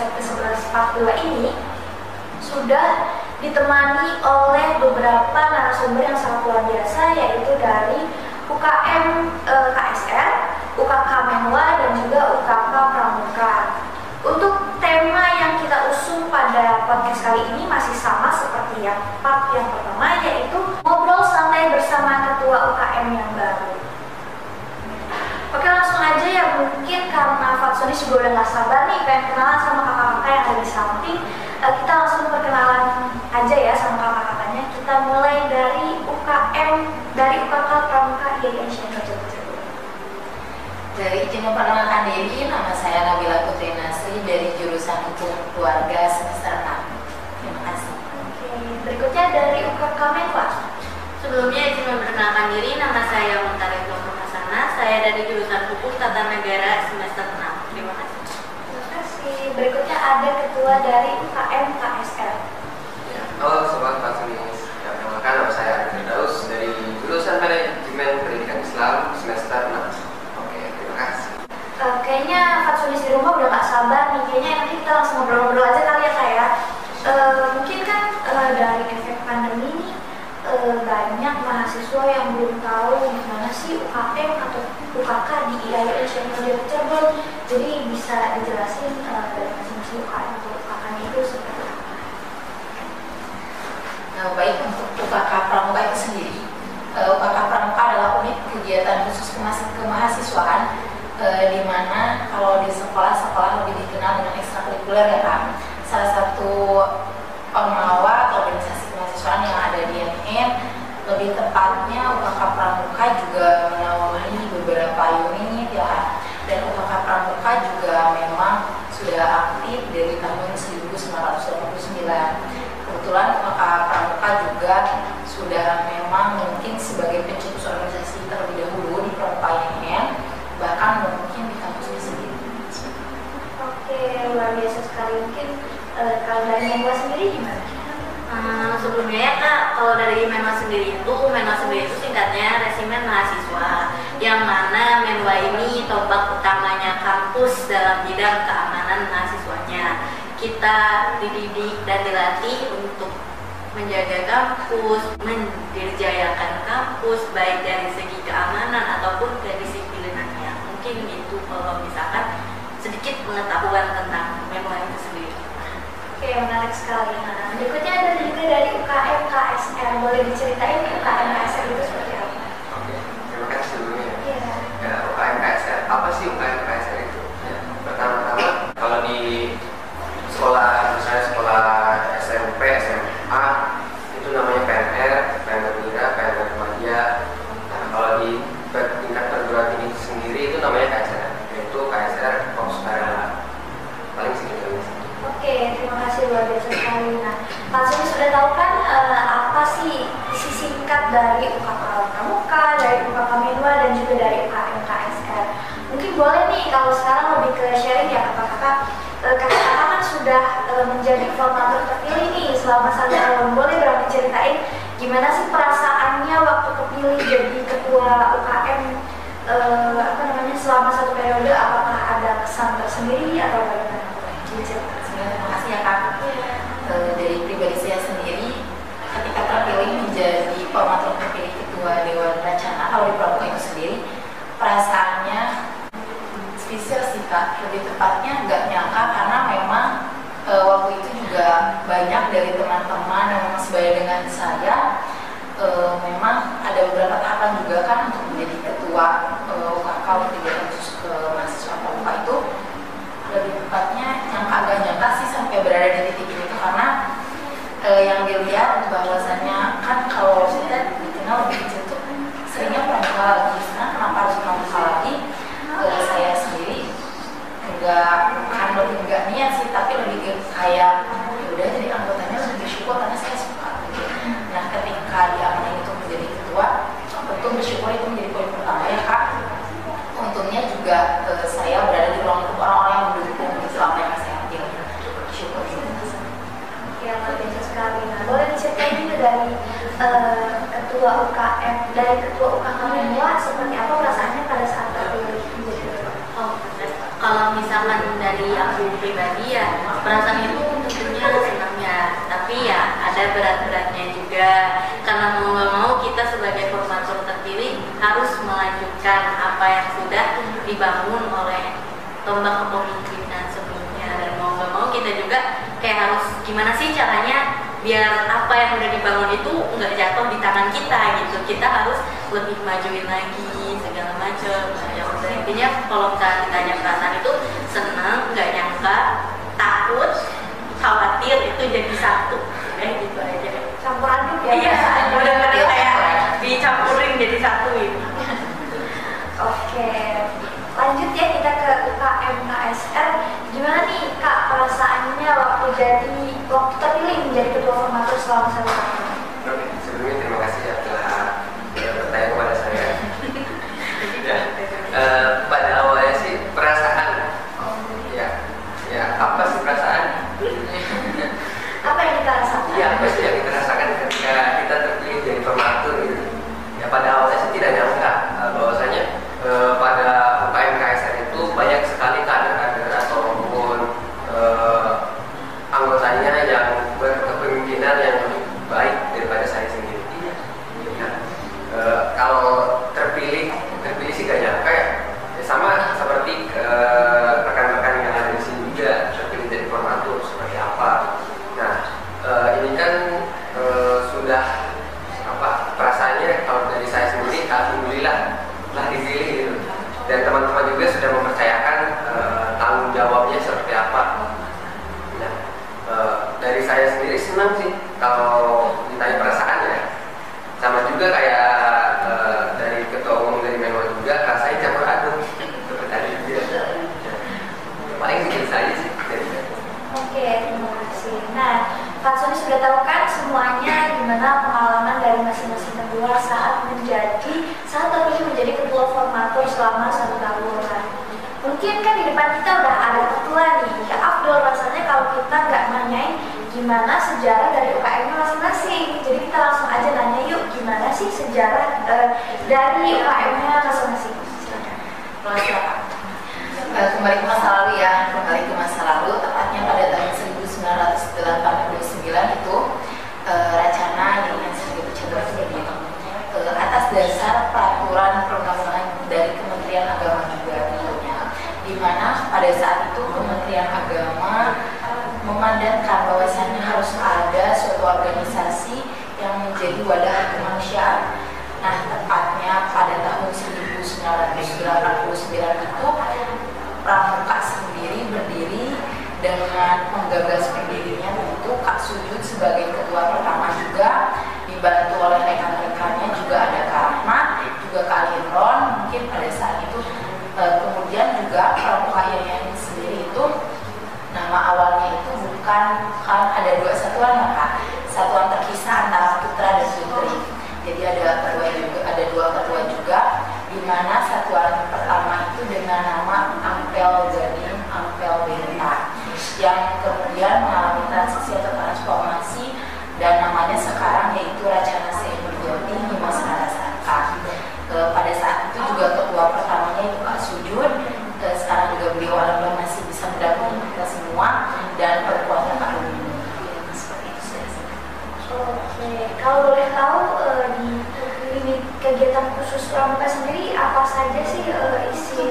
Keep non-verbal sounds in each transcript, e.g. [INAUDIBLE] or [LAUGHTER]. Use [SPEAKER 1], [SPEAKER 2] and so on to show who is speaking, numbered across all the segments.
[SPEAKER 1] episode ke-11 part 2 ini sudah ditemani oleh beberapa narasumber yang sangat luar biasa yaitu dari UKM eh, KSR, UKK Menwa dan juga UKK Pramuka. Untuk tema yang kita usung pada podcast kali ini masih sama seperti yang part yang pertama yaitu ngobrol santai bersama ketua UKM yang baru. Oke langsung aja ya mungkin karena Fatsonis juga udah gak sabar nih pengen kenalan sama kakak-kakak yang ada di samping. Eh, Kita langsung perkenalan aja ya sama kakak-kakaknya. Kita mulai dari UKM, dari UKK Pramuka IAIN Syekh
[SPEAKER 2] Dari izin memperkenalkan diri, nama saya Nabila Putri Nasri dari jurusan Hukum Keluarga semester 6. Terima kasih.
[SPEAKER 1] Oke, berikutnya dari UKK Menwa
[SPEAKER 3] Sebelumnya izin memperkenalkan diri, nama saya Muntari saya dari jurusan Hukum Tata Negara semester 6. Terima kasih.
[SPEAKER 1] Terima kasih Berikutnya ada ketua dari UKM KSR
[SPEAKER 4] Ya, Halo Sobat Fatsunis, ya, perkenalkan nama saya Arif Firdaus dari jurusan Manajemen Pendidikan Islam semester 6. Oke, terima kasih.
[SPEAKER 1] Eh, Kayaknya Fatsunis di rumah udah gak sabar nih Kayaknya nanti kita langsung ngobrol-ngobrol aja kali ya kak ya Eh, Mungkin kan eh, dari efek pandemi ini eh, banyak mahasiswa yang belum tahu gimana sih UKM atau UKK di IAIN Syekh Nurjati Cirebon Jadi bisa dijelasin eh, dari masing-masing UKM atau UKK itu seperti apa
[SPEAKER 2] Nah, baik untuk UKK Pramuka itu sendiri, eh, UKK Pramuka adalah unit kegiatan khusus kemahas- kemahasiswaan eh, di mana kalau di sekolah-sekolah lebih dikenal dengan ekstrakurikuler ya kan. Salah satu atau organisasi kemahasiswaan yang ada di IAIN lebih tepatnya UKK Pramuka juga menaungi beberapa unit ya kan. dan UKK Pramuka juga memang sudah aktif dari tahun 1989 kebetulan UKK Pramuka juga sudah memang mungkin sebagai pencetus organisasi terlebih dahulu di INN bahkan mungkin di kampusnya sendiri.
[SPEAKER 1] Oke, luar biasa sekali. Mungkin eh, kalau dari Menwa sendiri gimana?
[SPEAKER 3] Hmm, sebelumnya ya kak, kalau dari Menwa sendiri itu, Menwa sendiri itu singkatnya resimen mahasiswa yang mana Menwa ini tombak utamanya kampus dalam bidang keamanan mahasiswanya. Kita dididik dan dilatih untuk menjaga kampus, mendirjayakan kampus baik dari segi keamanan ataupun kedisiplinannya mungkin itu kalau misalkan sedikit pengetahuan tentang Menwa itu sendiri
[SPEAKER 1] Oke, menarik sekali. Nah, berikutnya ada juga dari UKM KSR. Boleh diceritain UKM KSR itu seperti apa?
[SPEAKER 4] Oke, terima kasih sebelumnya.
[SPEAKER 1] Iya.
[SPEAKER 4] Ya, UKM KSR. Apa sih UKM KSR itu? Ya, pertama-tama kalau di sekolah, misalnya sekolah SMP, SMA, itu namanya PNR, PNR Mira, PNR Remaja. Nah, kalau di per- tingkat perguruan tinggi sendiri itu namanya KSR, yaitu KSR Korps Karela. Paling segitu aja sih.
[SPEAKER 1] Oke, terima kasih luar biasa sekali. Nah, Pak Suni sudah tahu kan eh, apa sih isi singkat dari UKK Pramuka, dari UKK Menwa, dan juga dari UKM KSR. Mungkin boleh nih kalau sekarang lebih ke sharing ya kakak-kakak. Eh, Kakak-kakak kan sudah eh, menjadi formatur terpilih nih selama satu tahun. Boleh dong diceritain gimana sih perasaannya waktu kepilih jadi ketua UKM eh, apa namanya selama satu periode? Apakah ada kesan tersendiri atau bagaimana? Diceritakan.
[SPEAKER 2] Formatur terpilih ketua Dewan Rencana kalau di Pramuka itu sendiri perasaannya spesial sih kak. Lebih tepatnya nggak nyangka karena memang eh, waktu itu juga banyak dari teman-teman yang memang sebaya dengan saya eh, memang ada beberapa tahapan juga kan untuk menjadi ketua eh, UKK untuk khusus ke mahasiswa Pramuka itu. Lebih tepatnya nyangka agak nyangka sih sampai berada di titik ini karena eh, yang dilihat bahwasannya kalau kita dikenal lebih kecil tuh seringnya pramuka lagi? Sekarang kenapa harus pramuka lagi saya sendiri enggak
[SPEAKER 3] perasaan itu tentunya senangnya. Tapi ya ada berat-beratnya juga. Karena mau nggak mau kita sebagai formatur terpilih harus melanjutkan apa yang sudah dibangun oleh tombak kepemimpinan sebelumnya. Dan mau nggak mau kita juga kayak harus gimana sih caranya biar apa yang udah dibangun itu nggak jatuh di tangan kita gitu. Kita harus lebih majuin lagi segala macam nah, ya intinya kalau misalnya ditanya perasaan itu senang nggak nyangka takut khawatir itu jadi satu. Eh, gitu aja.
[SPEAKER 1] Campur aduk ya?
[SPEAKER 3] Iya
[SPEAKER 1] udah ya. bagaimana pengalaman dari masing-masing kedua saat menjadi saat terpilih menjadi ketua formatur selama satu tahun kan. Mungkin kan di depan kita udah ada ketua nih, ya Abdul rasanya kalau kita nggak nanyain gimana sejarah dari UKM masing-masing. Jadi kita langsung aja nanya yuk gimana sih sejarah uh, dari UKM masing-masing.
[SPEAKER 2] Kembali ke masa lalu ya, kembali ke masa lalu pada saat itu Kementerian Agama memadatkan bahwasannya harus ada suatu organisasi yang menjadi wadah kemanusiaan. Bell Denny, ang Bell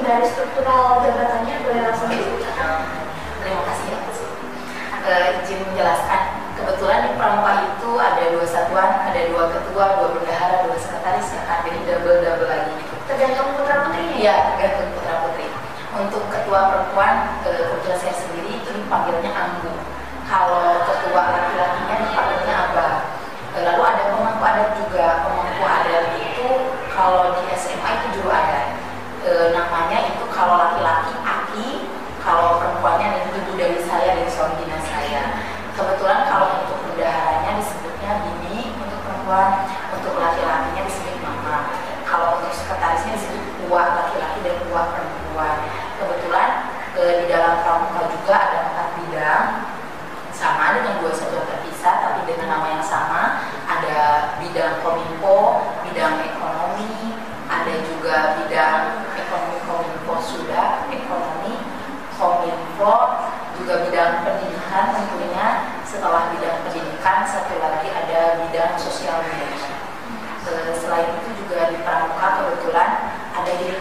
[SPEAKER 2] puder a
[SPEAKER 1] obra.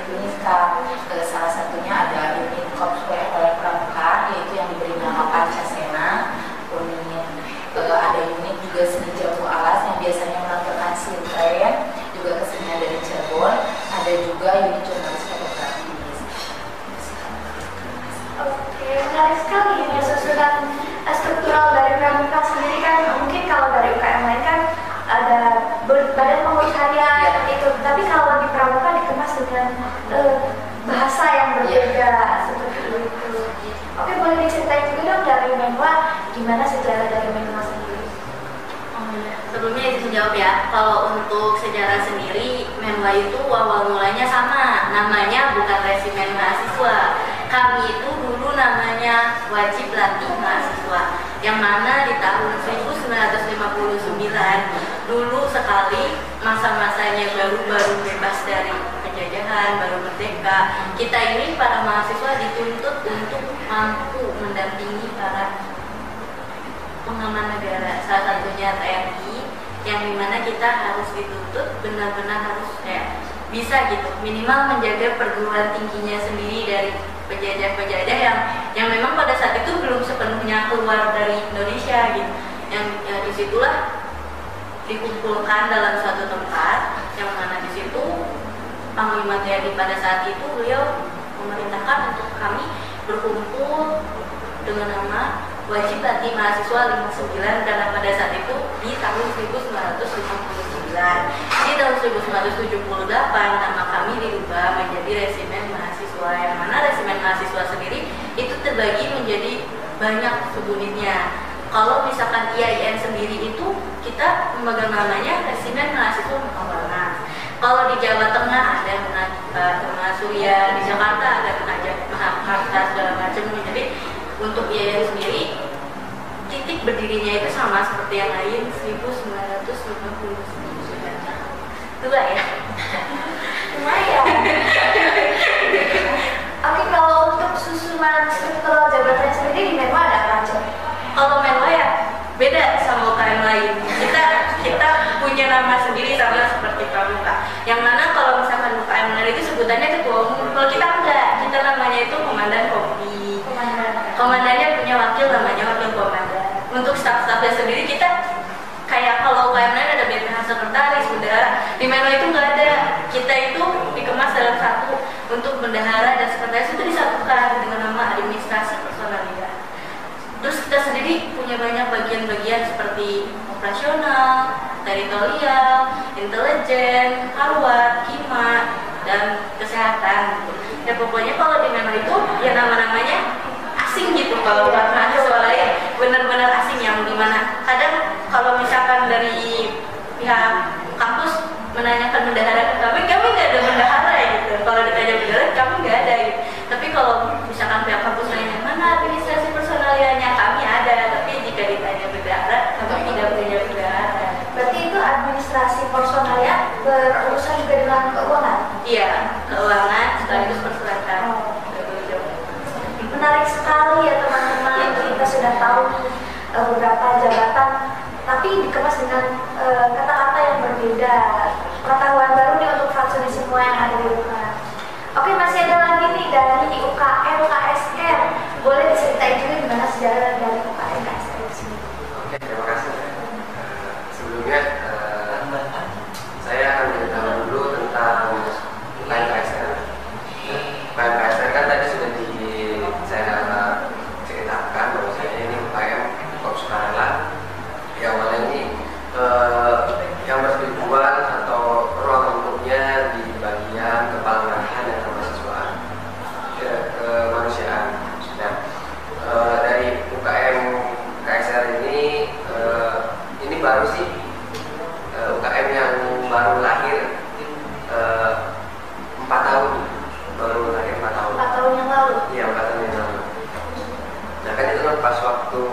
[SPEAKER 1] Karena boleh diceritain juga dong dari Menwa gimana sejarah dari Menwa sendiri?
[SPEAKER 3] Oh, iya. Sebelumnya itu jawab ya. Kalau untuk sejarah sendiri, Menwa itu awal mulanya sama. Namanya bukan resimen mahasiswa. Kami itu dulu namanya wajib latih mahasiswa. Yang mana di tahun 1959 dulu sekali masa-masanya baru-baru bebas dari penjajahan, baru merdeka. Kita ini para mahasiswa dituntut untuk mampu mendampingi para pengaman negara. Salah satunya TNI yang di mana kita harus dituntut benar-benar harus kayak bisa gitu. Minimal menjaga perguruan tingginya sendiri dari penjajah-penjajah yang yang memang pada saat itu belum sepenuhnya keluar dari Indonesia gitu. Yang ya di situlah dikumpulkan dalam suatu tempat yang mana di situ Panglima TNI pada saat itu beliau memerintahkan untuk kami berkumpul dengan nama wajib latih mahasiswa 59 karena pada saat itu di tahun 1959 di tahun 1978 nama kami dirubah menjadi resimen mahasiswa yang mana resimen mahasiswa sendiri itu terbagi menjadi banyak subunitnya. Kalau misalkan IAIN sendiri itu kita memegang namanya resimen mahasiswa Mekawana kalau di Jawa Tengah ada Tengah Surya di Jakarta ada Mahakarta segala macam jadi untuk IAIN sendiri titik berdirinya itu sama seperti yang lain 1959 tua ya.
[SPEAKER 1] Lumayan. Oke, kalau untuk susunan struktural jabatan sendiri di Menwa ada apa aja?
[SPEAKER 3] kalau Menwa ya beda sama UKM lain. Kita kita punya nama sendiri sama seperti pramuka. Yang mana kalau misalkan UKM lain itu sebutannya ketua umum kalau kita enggak kita namanya itu komandan kopi
[SPEAKER 1] Komandan.
[SPEAKER 3] komandannya punya wakil namanya wakil komandan untuk staff-staffnya sendiri kita kayak kalau lain ada BPH sekretaris bendahara di Menwa itu nggak ada kita itu dikemas dalam satu untuk bendahara dan sekretaris itu disatukan dengan nama administrasi personalia terus kita sendiri punya banyak bagian-bagian seperti operasional, teritorial, intelijen, karwat, kima, dan kesehatan. Ya pokoknya kalau di Menwa itu ya nama-namanya asing gitu kalau buat mahasiswa lain benar-benar asing yang di mana kadang kalau misalkan dari pihak kampus menanyakan bendahara ke kami, kami nggak ada bendahara ya gitu. Kalau ditanya bendahara, kami nggak ada gitu. Tapi kalau misalkan pihak kampus nanya mana administrasi personalianya, kami ada. Tapi jika ditanya bendahara, kami tidak punya bendahara.
[SPEAKER 1] Berarti itu administrasi personalnya berurusan juga dengan keuangan.
[SPEAKER 3] Iya, keuangan
[SPEAKER 1] Menarik sekali ya teman-teman. Kita sudah tahu eh, beberapa jabatan, tapi dikemas dengan eh, kata-kata yang berbeda. Pengetahuan baru nih untuk fraksoni semua yang ada di rumah. Oke, masih ada lagi nih dari UKM KSR. Boleh diceritain juga gimana sejarah
[SPEAKER 4] Eh,
[SPEAKER 1] empat tahun. Baru terakhir empat tahun. Empat tahun yang lalu?
[SPEAKER 4] Iya
[SPEAKER 1] empat tahun yang lalu. Nah kan itu
[SPEAKER 4] kan pas waktu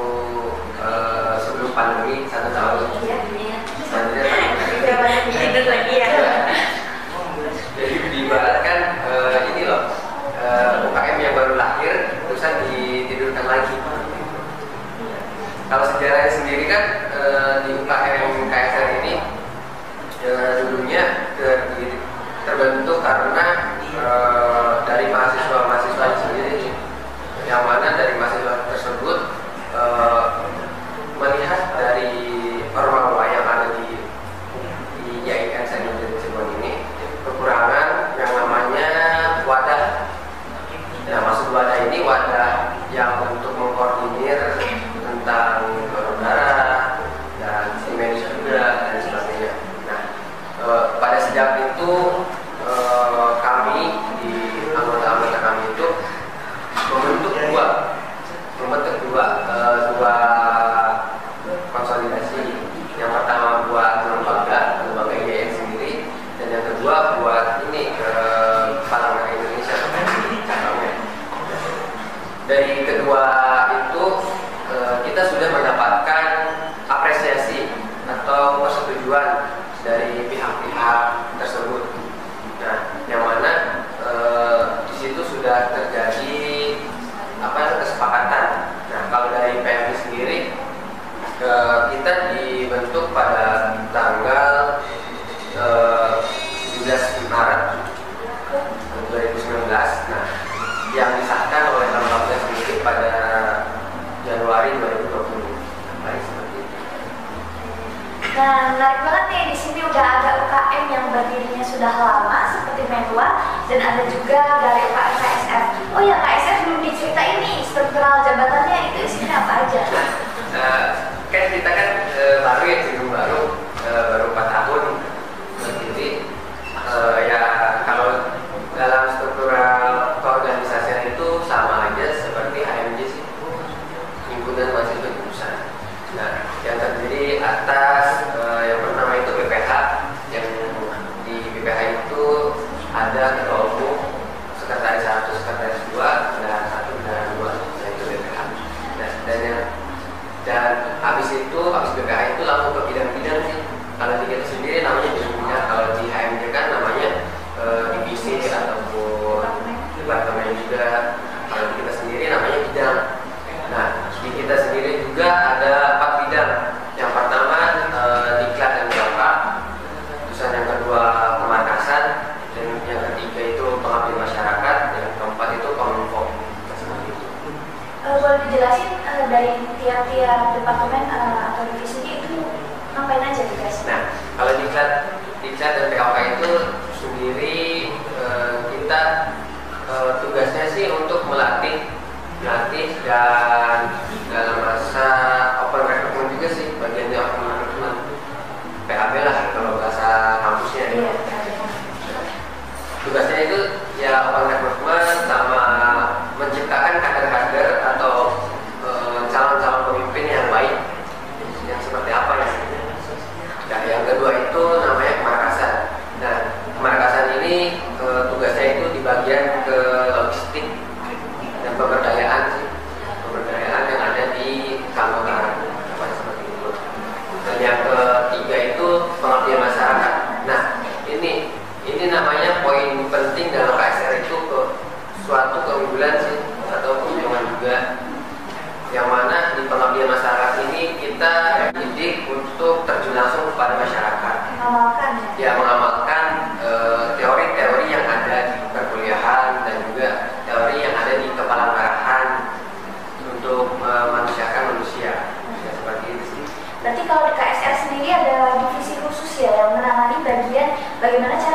[SPEAKER 4] bagaimana
[SPEAKER 1] cara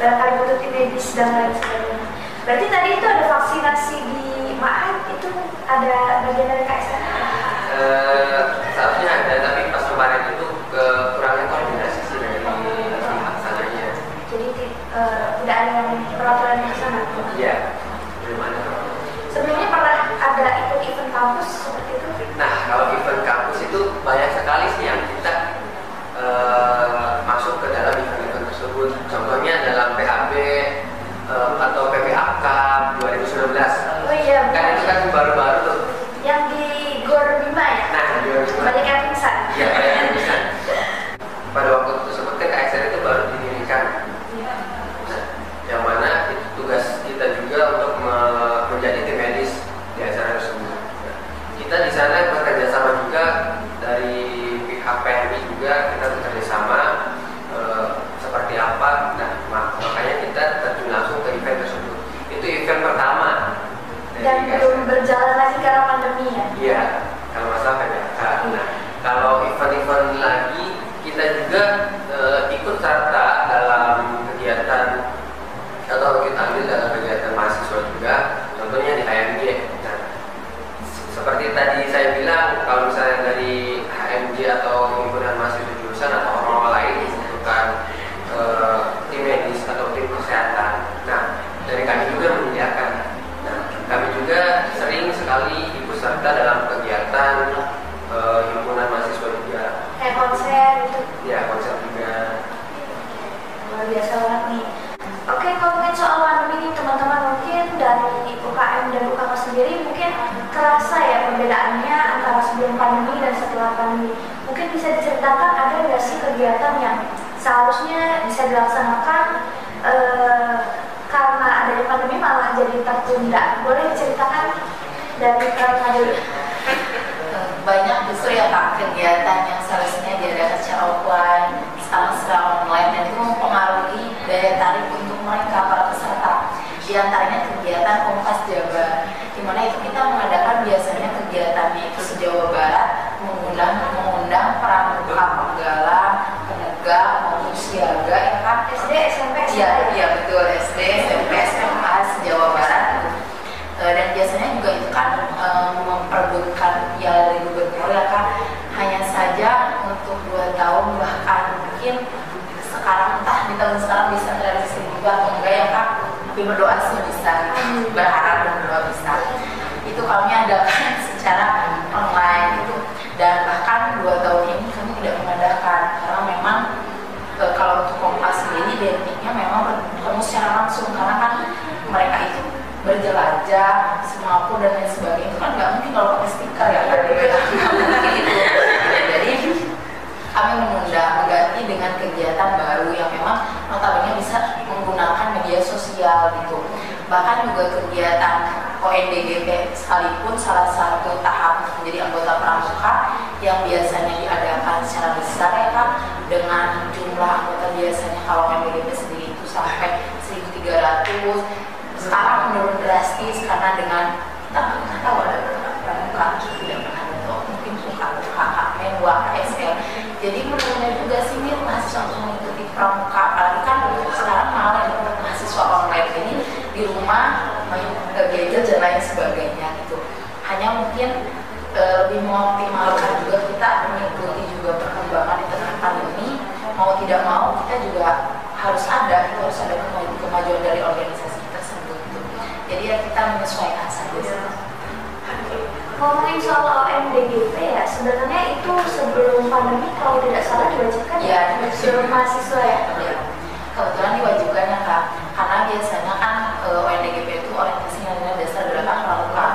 [SPEAKER 4] bahkan butuh tim medis dan lain sebagainya? Berarti tadi itu ada vaksinasi di Maat itu ada bagian dari KSN uh,
[SPEAKER 1] eh, seharusnya ada tapi pas kemarin itu kurangnya koordinasi sih dari pelaksananya oh,
[SPEAKER 4] jadi uh, tidak ada yang peraturan yang sana
[SPEAKER 1] iya belum ada
[SPEAKER 4] sebelumnya pernah ada ikut event kampus?
[SPEAKER 1] 这长大 mungkin bisa diceritakan ada nggak sih kegiatan yang seharusnya bisa dilaksanakan eh, karena adanya pandemi malah jadi tertunda? Boleh diceritakan? Dari
[SPEAKER 2] Eh, banyak justru ya kak kegiatan yang seharusnya diadakan secara offline sekarang secara online dan itu mempengaruhi daya tarik untuk mereka para peserta di antaranya kegiatan Kompas Jabar di mana itu kita mengadakan biasanya kegiatannya itu se-Jawa Barat mengundang mengundang pramuka penggala penegak maupun siaga ya kan
[SPEAKER 1] SD SMP
[SPEAKER 2] Iya,
[SPEAKER 1] SMA
[SPEAKER 2] iya betul SD, SMP, SMA, se-Jawa Barat gitu. Eh, dan biasanya juga itu kan eh, memperebutkan piala dari gubernur ya kan hanya saja untuk dua tahun bahkan mungkin sekarang entah di tahun sekarang bisa terrealisasi juga atau enggak ya kak? Tapi berdoa sih bisa. Berharap dan berdoa bisa. Itu kami adakan [LAUGHS] secara online itu dan bahkan dua tahun ini kami tidak mengadakan karena memang e, kalau untuk kompas sendiri identiknya memang bertemu secara langsung karena kan mereka itu berjelajah semampu dan lain sebagainya itu kan nggak mungkin kalau pakai stiker ya kan nggak mungkin itu jadi kami mengundang mengganti dengan kegiatan baru yang memang notabene bisa menggunakan media sosial gitu bahkan juga kegiatan ONDGP sekalipun salah satu tahap menjadi anggota pramuka yang biasanya diadakan secara besar ya kan dengan jumlah anggota biasanya kalau ONDGP sendiri itu sampai 1300 sekarang menurun drastis karena dengan kita nggak tahu ada pramuka tidak pernah ada mungkin suka KKM, KSL jadi menurutnya juga sih Mir mahasiswa untuk mengikuti pramuka apalagi kan sekarang malah ada mahasiswa online ini di rumah main ke gadget dan lain sebagainya gitu hanya mungkin e, lebih mengoptimalkan juga kita mengikuti juga perkembangan di tengah pandemi. Mau tidak mau kita juga harus ada itu harus ada kemajuan, dari organisasi tersebut. Gitu. jadi ya kita menyesuaikan saja.
[SPEAKER 1] Ngomongin soal OMDGP ya sebenarnya itu sebelum pandemi kalau tidak salah diwajibkan
[SPEAKER 2] Iya,
[SPEAKER 1] ya seluruh mahasiswa ya
[SPEAKER 2] Ya, kebetulan diwajibkan ya kak karena biasanya kan eh, ONDGP itu orientasi nilai dasar gerakan pramuka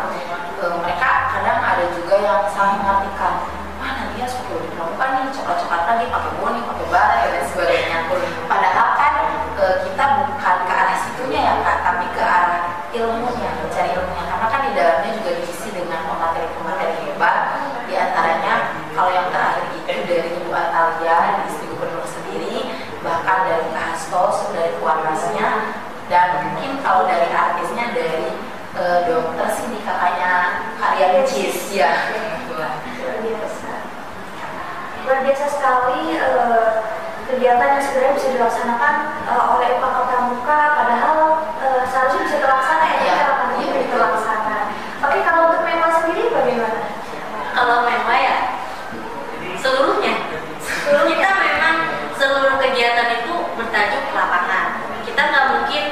[SPEAKER 2] Eh, mereka kadang ada juga yang salah mengartikan wah nanti ya suatu di pramuka nih coklat-coklat lagi pakai boni pakai bara dan lain sebagainya padahal kan eh, kita bukan ke arah situnya ya kak tapi ke arah ilmunya mencari ilmunya karena kan di dalamnya juga diisi dengan pemateri-pemateri hebat di antaranya kalau yang terakhir itu dari Ibu Atalia di istri gubernur sendiri bahkan dari Kak Hasto dari Puanasnya dan mungkin kalau dari artisnya dari eh, dokter sini kakaknya Karya Cis ya
[SPEAKER 1] luar biasa luar biasa sekali eh, kegiatan yang sebenarnya bisa dilaksanakan eh, oleh UKK Pramuka padahal eh, seharusnya bisa terlaksana ya
[SPEAKER 2] Iya,
[SPEAKER 1] karena pandemi
[SPEAKER 2] iya,
[SPEAKER 1] tidak
[SPEAKER 2] betul.
[SPEAKER 1] terlaksana oke kalau untuk Mema sendiri bagaimana?
[SPEAKER 3] Kalau memang ya seluruhnya. Kita memang seluruh kegiatan itu bertajuk lapangan. Kita nggak mungkin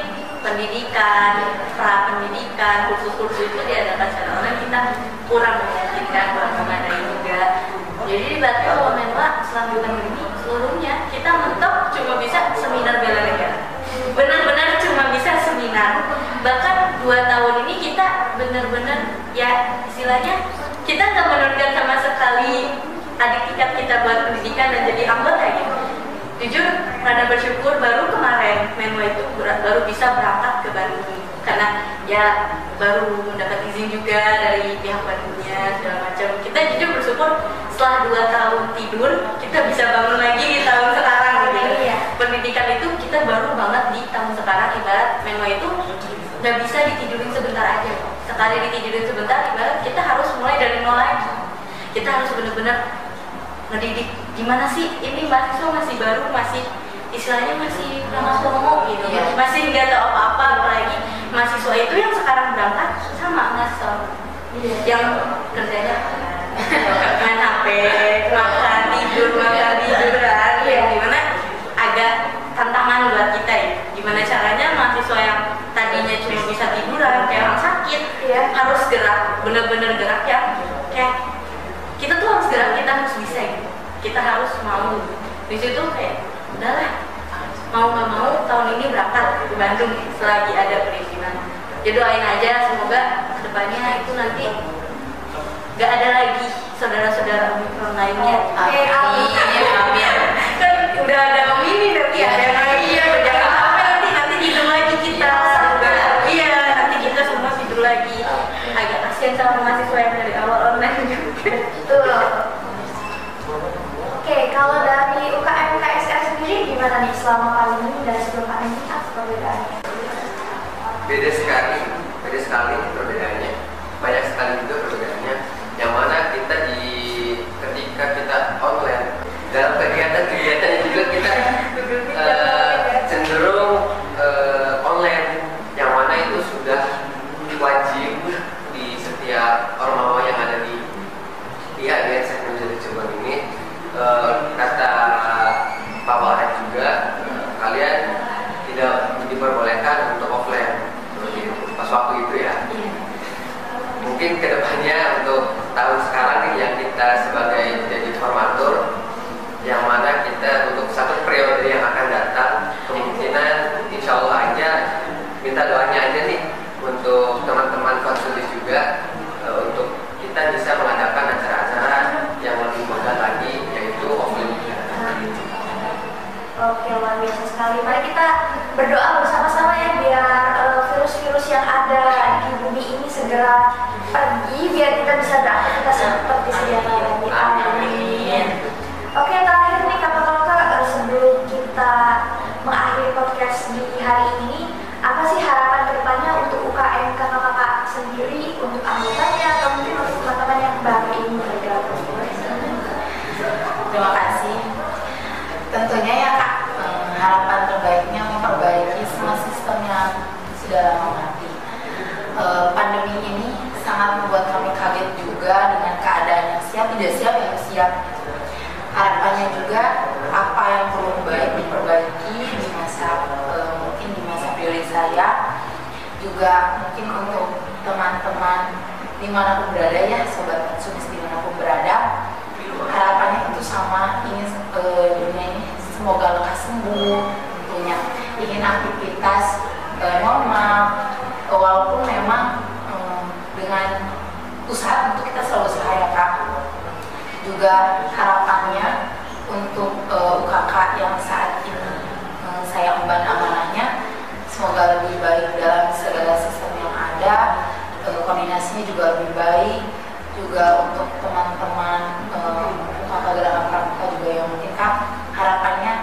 [SPEAKER 3] pendidikan pra pendidikan kursus-kursus itu diadakan secara online kita kurang memungkinkan kurang memadai juga. Jadi berarti kalau memang selama pandemi seluruhnya kita mentok cuma bisa seminar bela negara benar-benar cuma bisa seminar. Bahkan dua tahun ini kita benar-benar ya istilahnya kita nggak menurunkan sama sekali adik tingkat kita buat pendidikan dan jadi anggota gitu jujur rada bersyukur baru kemarin Menwa itu baru bisa berangkat ke Bandung karena ya baru mendapat izin juga dari pihak Bandungnya segala macam. Kita jujur bersyukur setelah dua tahun tidur kita bisa bangun lagi di tahun sekarang. Pendidikan itu kita baru banget di tahun sekarang ibarat Menwa itu nggak bisa ditidurin sebentar aja sekali ditidurin sebentar ibarat kita harus mulai dari nol lagi kita harus benar-benar ngedidik gimana sih ini mahasiswa masih baru masih istilahnya masih promo gitu
[SPEAKER 2] Iya.
[SPEAKER 3] masih nggak tahu apa-apa apalagi mahasiswa itu yang sekarang berangkat sama mahasiswa
[SPEAKER 1] Iya.
[SPEAKER 3] yang kerjanya [LAUGHS] main HP, makan tidur, makan tiduran,
[SPEAKER 1] Iya.
[SPEAKER 3] yang agak tantangan buat kita ya. Gimana caranya mahasiswa yang tadinya cuma bisa tiduran kayak orang sakit,
[SPEAKER 1] Iya.
[SPEAKER 3] harus gerak, bener-bener gerak ya. Kayak kita tuh harus gerak, kita harus bisa gitu. Kita harus mau. Di situ kayak udahlah mau nggak mau tahun ini berangkat ke Bandung selagi ada perizinan. Ya doain aja semoga ke depannya itu nanti nggak ada lagi saudara-saudara lainnya.
[SPEAKER 1] Amin.
[SPEAKER 3] Amin. Amin. Udah ada om ini tapi ada yang lagi ya. Jangan sampai nanti nanti tidur lagi kita. Iya nanti kita semua tidur lagi. Agak kasihan sama mahasiswa yang dari awal online juga.
[SPEAKER 1] Betul. Oke, kalau dari UKM KSR sendiri gimana nih selama pandemi dan sebelum pandemi apa perbedaannya?
[SPEAKER 4] beda sekali beda sekali perbedaannya banyak sekali juga perbedaannya yang mana kita di ketika kita online dalam kegiatan-kegiatan juga kita eh, cenderung eh, online yang mana itu sudah wajib di setiap ormawa yang ada di di AGN segmen jadi coba ini eh, kata Pak Walid juga eh, kalian tidak diperbolehkan untuk offline seperti itu pas waktu itu ya mungkin ke depannya untuk tahun sekarang nih yang kita sebagai jadi formatur yang mana kita untuk satu periode yang akan datang kemungkinan insya Allah aja minta doanya aja nih untuk teman-teman konsulis juga eh, untuk kita bisa mengadakan acara-acara yang lebih megah lagi yaitu offline
[SPEAKER 1] Oke, luar biasa sekali. Mari kita berdoa bersama-sama ya biar eh, virus-virus yang ada di bumi ini segera pergi biar kita bisa beraktivitas seperti sedia kala. Amin. Oke, terakhir nih kakak-kakak eh, sebelum kita mengakhiri podcast di hari ini, apa sih harapan ke depannya untuk UKM kakak-kakak sendiri, untuk anggotanya, atau mungkin untuk teman-teman yang baru ini bergabung?
[SPEAKER 2] Terima kasih. Tentunya ya kak, eh, harapan terbaiknya memperbaiki semua sistem yang sudah lama mati. Eh, pandemi ini sangat membuat kami kaget juga dengan keadaan yang siap tidak siap yang siap. Harapannya juga apa yang belum baik diperbaiki di masa eh, mungkin di masa priori saya juga mungkin untuk teman-teman di mana pun berada ya sobat konsumis di mana pun berada harapannya itu sama ingin eh, dunia ini semoga lekas sembuh tentunya ingin aktivitas normal. Walaupun memang eh, dengan usaha tentu kita selalu usaha ya kak. Juga harapannya untuk eh, UKK yang saat ini eh, saya emban amanahnya semoga lebih baik dalam segala sistem yang ada. Eh, koordinasinya juga lebih baik. Juga untuk teman-teman eh, UKK Gerakan Pramuka juga yang mungkin kak harapannya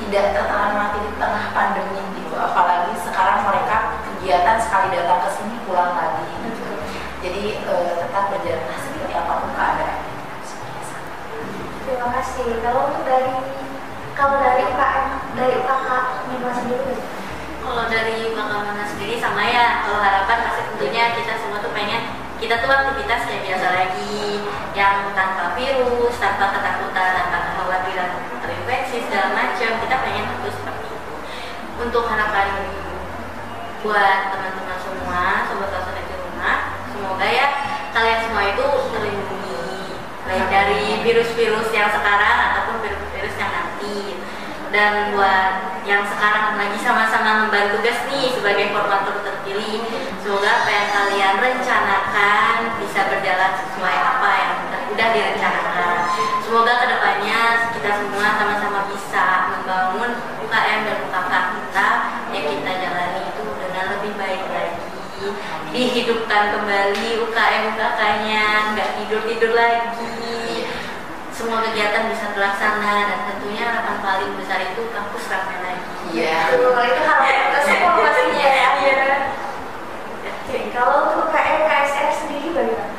[SPEAKER 2] tidak tertahan mati di tengah pandemi gitu apalagi sekarang mereka kegiatan sekali datang ke sini pulang lagi gitu jadi eh, tetap berjalan seperti apa pun keadaannya
[SPEAKER 1] Terima kasih. Kalau untuk dari kalau dari UKM dari UKK Mima sendiri,
[SPEAKER 3] Kalau dari Bakal Mana sendiri sama ya, kalau harapan pasti tentunya kita semua tuh pengen kita tuh aktivitas kayak biasa lagi yang tanpa virus, tanpa ketakutan, tanpa kekhawatiran terinfeksi segala macam kita pengen terus seperti itu. Untuk harapan buat teman-teman semua, sobat kawasan di rumah, semoga ya kalian semua itu baik dari virus-virus yang sekarang ataupun virus-virus yang nanti. Dan buat yang sekarang lagi sama-sama membantu tugas nih sebagai formatur terpilih semoga apa yang kalian rencanakan bisa berjalan sesuai apa yang udah, udah direncanakan. Semoga ke depannya kita semua sama-sama bisa membangun UKM dan UKK kita yang kita jalani itu dengan lebih baik lagi. Dihidupkan kembali UKM UKK-nya nggak tidur tidur lagi semua kegiatan bisa terlaksana dan tentunya harapan paling besar itu kampus ramai lagi.
[SPEAKER 2] Iya.
[SPEAKER 1] Itu harapan kita [LAUGHS] semua pastinya ya. Oke, kalau untuk UKM KSR sendiri bagaimana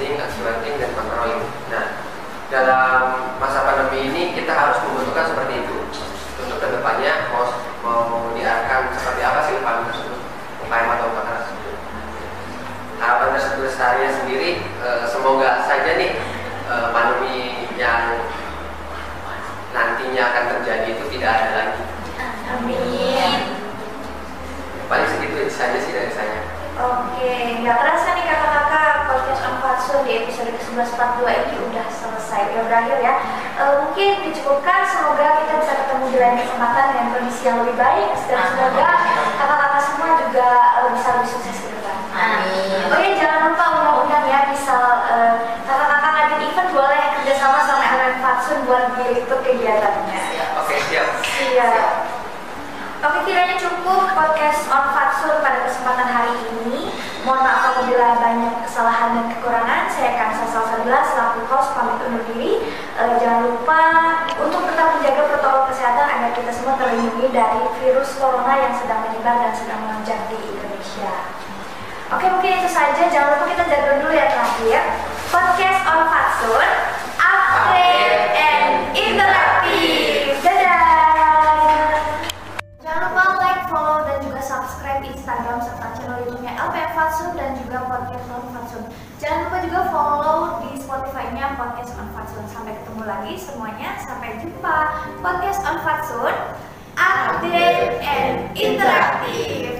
[SPEAKER 4] organizing, activating, dan controlling. Nah, dalam masa pandemi ini kita harus membutuhkan seperti itu untuk ke depannya mau mau diarahkan seperti apa sih UKM tersebut, UKM atau UKM tersebut. Harapan tersebut lestarinya sendiri eh, semoga saja nih eh, pandemi yang nantinya akan terjadi itu tidak ada lagi.
[SPEAKER 1] Amin.
[SPEAKER 4] Paling segitu saja sih dari saya.
[SPEAKER 1] Oke, nggak terasa nih kakak-kakak Anfatsun di episode ke-1142 ini udah selesai, udah berakhir ya. Eh, mungkin dicukupkan, semoga kita bisa ketemu di lain kesempatan dengan kondisi yang lebih baik dan semoga kakak-kakak semua juga eh, bisa lebih sukses ke depan.
[SPEAKER 2] Amin.
[SPEAKER 1] Oh ya jangan lupa undang-undang ya, misal eh, kakak-kakak ngadain event boleh kerjasama sama LM Fatsun buat diliput kegiatannya.
[SPEAKER 4] Oke, siap.
[SPEAKER 1] Iya. Oke, kiranya cukup podcast on Fatsun pada kesempatan hari ini. Mohon maaf apabila banyak kesalahan dan kekurangan. Saya akan Sasal Sabila selaku host pamit undur diri. Eh, jangan lupa untuk tetap menjaga protokol kesehatan agar kita semua terlindungi dari virus corona yang sedang menyebar dan sedang melonjak di Indonesia. Oke, mungkin itu saja. Jangan lupa kita jaga dulu ya terakhir. Podcast on Fatsun, update and interaktif. Dadah! Jangan lupa like, follow, dan juga subscribe Instagram serta channel YouTube-nya LPF Fatsun dan juga podcast on Fatsun. Jangan lupa juga follow di Spotify-nya podcast on Fatsun. Sampai ketemu lagi semuanya. Sampai jumpa podcast on Fatsun, update and interaktif.